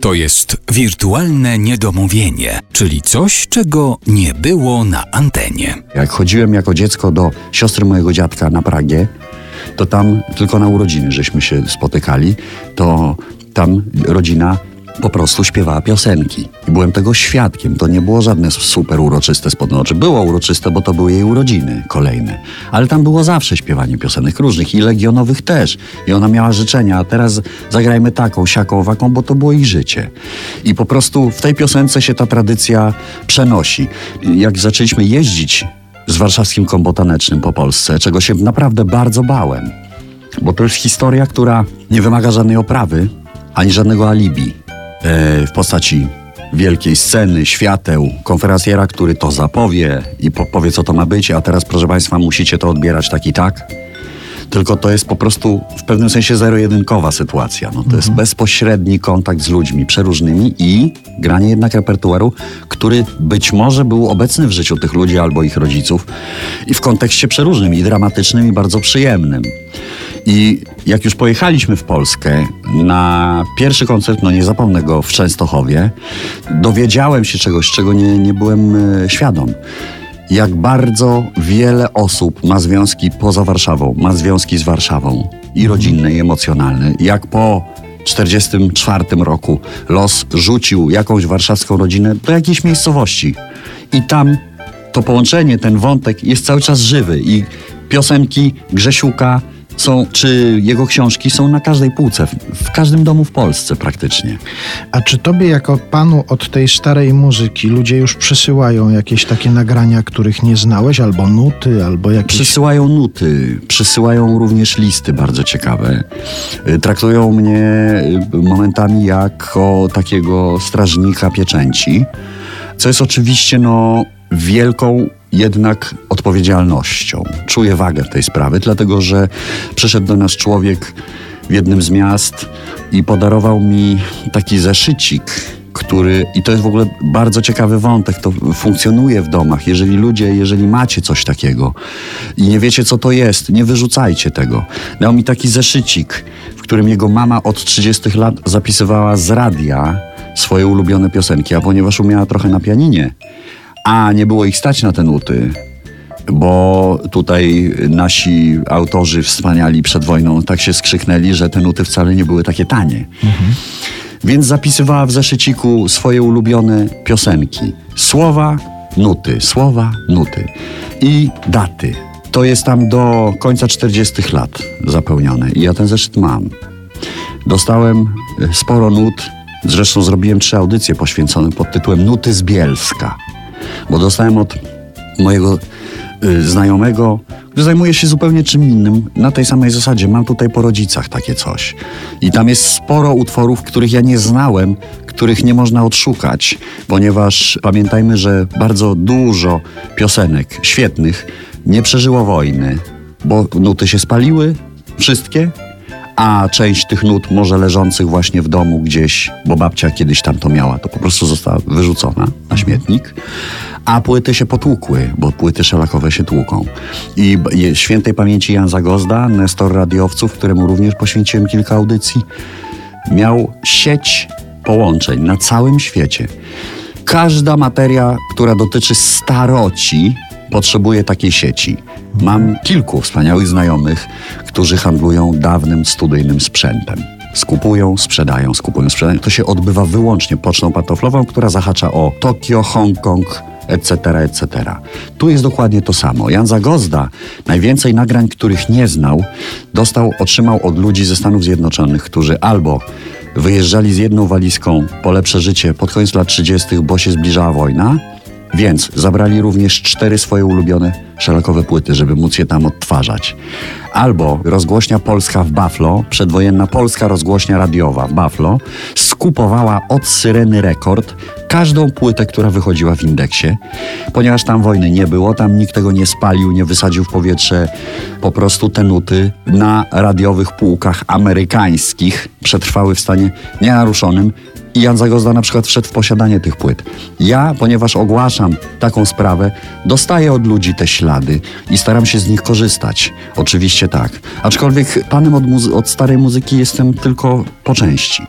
To jest wirtualne niedomówienie, czyli coś, czego nie było na antenie. Jak chodziłem jako dziecko do siostry mojego dziadka na Pragie, to tam tylko na urodziny żeśmy się spotykali, to tam rodzina po prostu śpiewała piosenki. I byłem tego świadkiem. To nie było żadne super uroczyste spod oczy. Było uroczyste, bo to były jej urodziny kolejne. Ale tam było zawsze śpiewanie piosenek różnych i legionowych też. I ona miała życzenia, a teraz zagrajmy taką, siaką, waką, bo to było ich życie. I po prostu w tej piosence się ta tradycja przenosi. Jak zaczęliśmy jeździć z warszawskim kombotanecznym po Polsce, czego się naprawdę bardzo bałem. Bo to jest historia, która nie wymaga żadnej oprawy, ani żadnego alibi w postaci wielkiej sceny, świateł, konferencjera, który to zapowie i po, powie, co to ma być, a teraz, proszę Państwa, musicie to odbierać tak i tak. Tylko to jest po prostu w pewnym sensie zero-jedynkowa sytuacja. No, to jest bezpośredni kontakt z ludźmi przeróżnymi i granie jednak repertuaru, który być może był obecny w życiu tych ludzi albo ich rodziców i w kontekście przeróżnym, i dramatycznym, i bardzo przyjemnym. I jak już pojechaliśmy w Polskę na pierwszy koncert, no nie zapomnę go w Częstochowie, dowiedziałem się czegoś, czego nie, nie byłem e, świadom. Jak bardzo wiele osób ma związki poza Warszawą, ma związki z Warszawą i rodzinne, i emocjonalne. Jak po 44 roku los rzucił jakąś warszawską rodzinę do jakiejś miejscowości. I tam to połączenie, ten wątek jest cały czas żywy i piosenki Grzesiuka są, czy jego książki są na każdej półce, w, każdym domu w Polsce praktycznie. A czy tobie jako panu od tej starej muzyki ludzie już przesyłają jakieś takie nagrania, których nie znałeś, albo nuty, albo jakieś... Przysyłają nuty, przysyłają również listy bardzo ciekawe. Y, Traktują mnie y, momentami jako takiego strażnika pieczęci, co jest oczywiście no, wielką jednak odpowiedzialnością. Czuję wagę tej sprawy, dlatego że przyszedł do nas człowiek w jednym z miast i podarował mi taki zeszycik, który, i to jest w ogóle bardzo ciekawy wątek, to funkcjonuje w domach. Jeżeli ludzie, jeżeli macie coś takiego i nie wiecie, co to jest, nie wyrzucajcie tego. Dał mi taki zeszycik, w którym jego mama od 30 lat zapisywała z radia swoje ulubione piosenki, a ponieważ umiała trochę na pianinie, a nie było ich stać na te nuty, bo tutaj nasi autorzy wspaniali przed wojną tak się skrzyknęli, że te nuty wcale nie były takie tanie. Więc zapisywała w zeszyciku swoje ulubione piosenki. Słowa, nuty, słowa, nuty i daty. To jest tam do końca 40 lat zapełnione i ja ten zeszyt mam. Dostałem e, sporo nut, zresztą zrobiłem trzy audycje poświęcone pod tytułem Nuty z Bielska, bo dostałem od mojego y, znajomego, który zajmuje się zupełnie czym innym, na tej samej zasadzie. Mam tutaj po rodzicach takie coś. I tam jest sporo utworów, których ja nie znałem, których nie można odszukać, ponieważ pamiętajmy, że bardzo dużo piosenek świetnych nie przeżyło wojny, bo nuty się spaliły, wszystkie, a część tych nut może leżących właśnie w domu gdzieś, bo babcia kiedyś tam to miała, to po prostu została wyrzucona na śmietnik, a płyty się potłukły, bo płyty szelakowe się tłuką. I świętej pamięci Jan Zagozda, Nestor Radiowców, któremu również poświęciłem kilka audycji, miał sieć połączeń na całym świecie. Każda materia, która dotyczy staroci, potrzebuje takiej sieci. Mam kilku wspaniałych znajomych, którzy handlują dawnym studyjnym sprzętem. Skupują, sprzedają, skupują, sprzedają. To się odbywa wyłącznie pocztą pantoflową, która zahacza o Tokio, Hongkong, etc., etc. Tu jest dokładnie to samo. Jan Zagozda najwięcej nagrań, których nie znał, dostał, otrzymał od ludzi ze Stanów Zjednoczonych, którzy albo wyjeżdżali z jedną walizką po lepsze życie pod koniec lat 30., bo się zbliżała wojna, więc zabrali również cztery swoje ulubione szelakowe płyty, żeby móc je tam odtwarzać. Albo rozgłośnia polska w Buffalo, przedwojenna polska rozgłośnia radiowa w Buffalo, skupowała od Syreny Rekord każdą płytę, która wychodziła w indeksie, ponieważ tam wojny nie było, tam nikt tego nie spalił, nie wysadził w powietrze. Po prostu te nuty na radiowych półkach amerykańskich przetrwały w stanie nienaruszonym i Jan Zagozda na przykład wszedł w posiadanie tych płyt. Ja, ponieważ ogłaszam taką sprawę, dostaję od ludzi te ślady i staram się z nich korzystać. Oczywiście tak. Aczkolwiek panem od, od starej muzyki jestem tylko po części.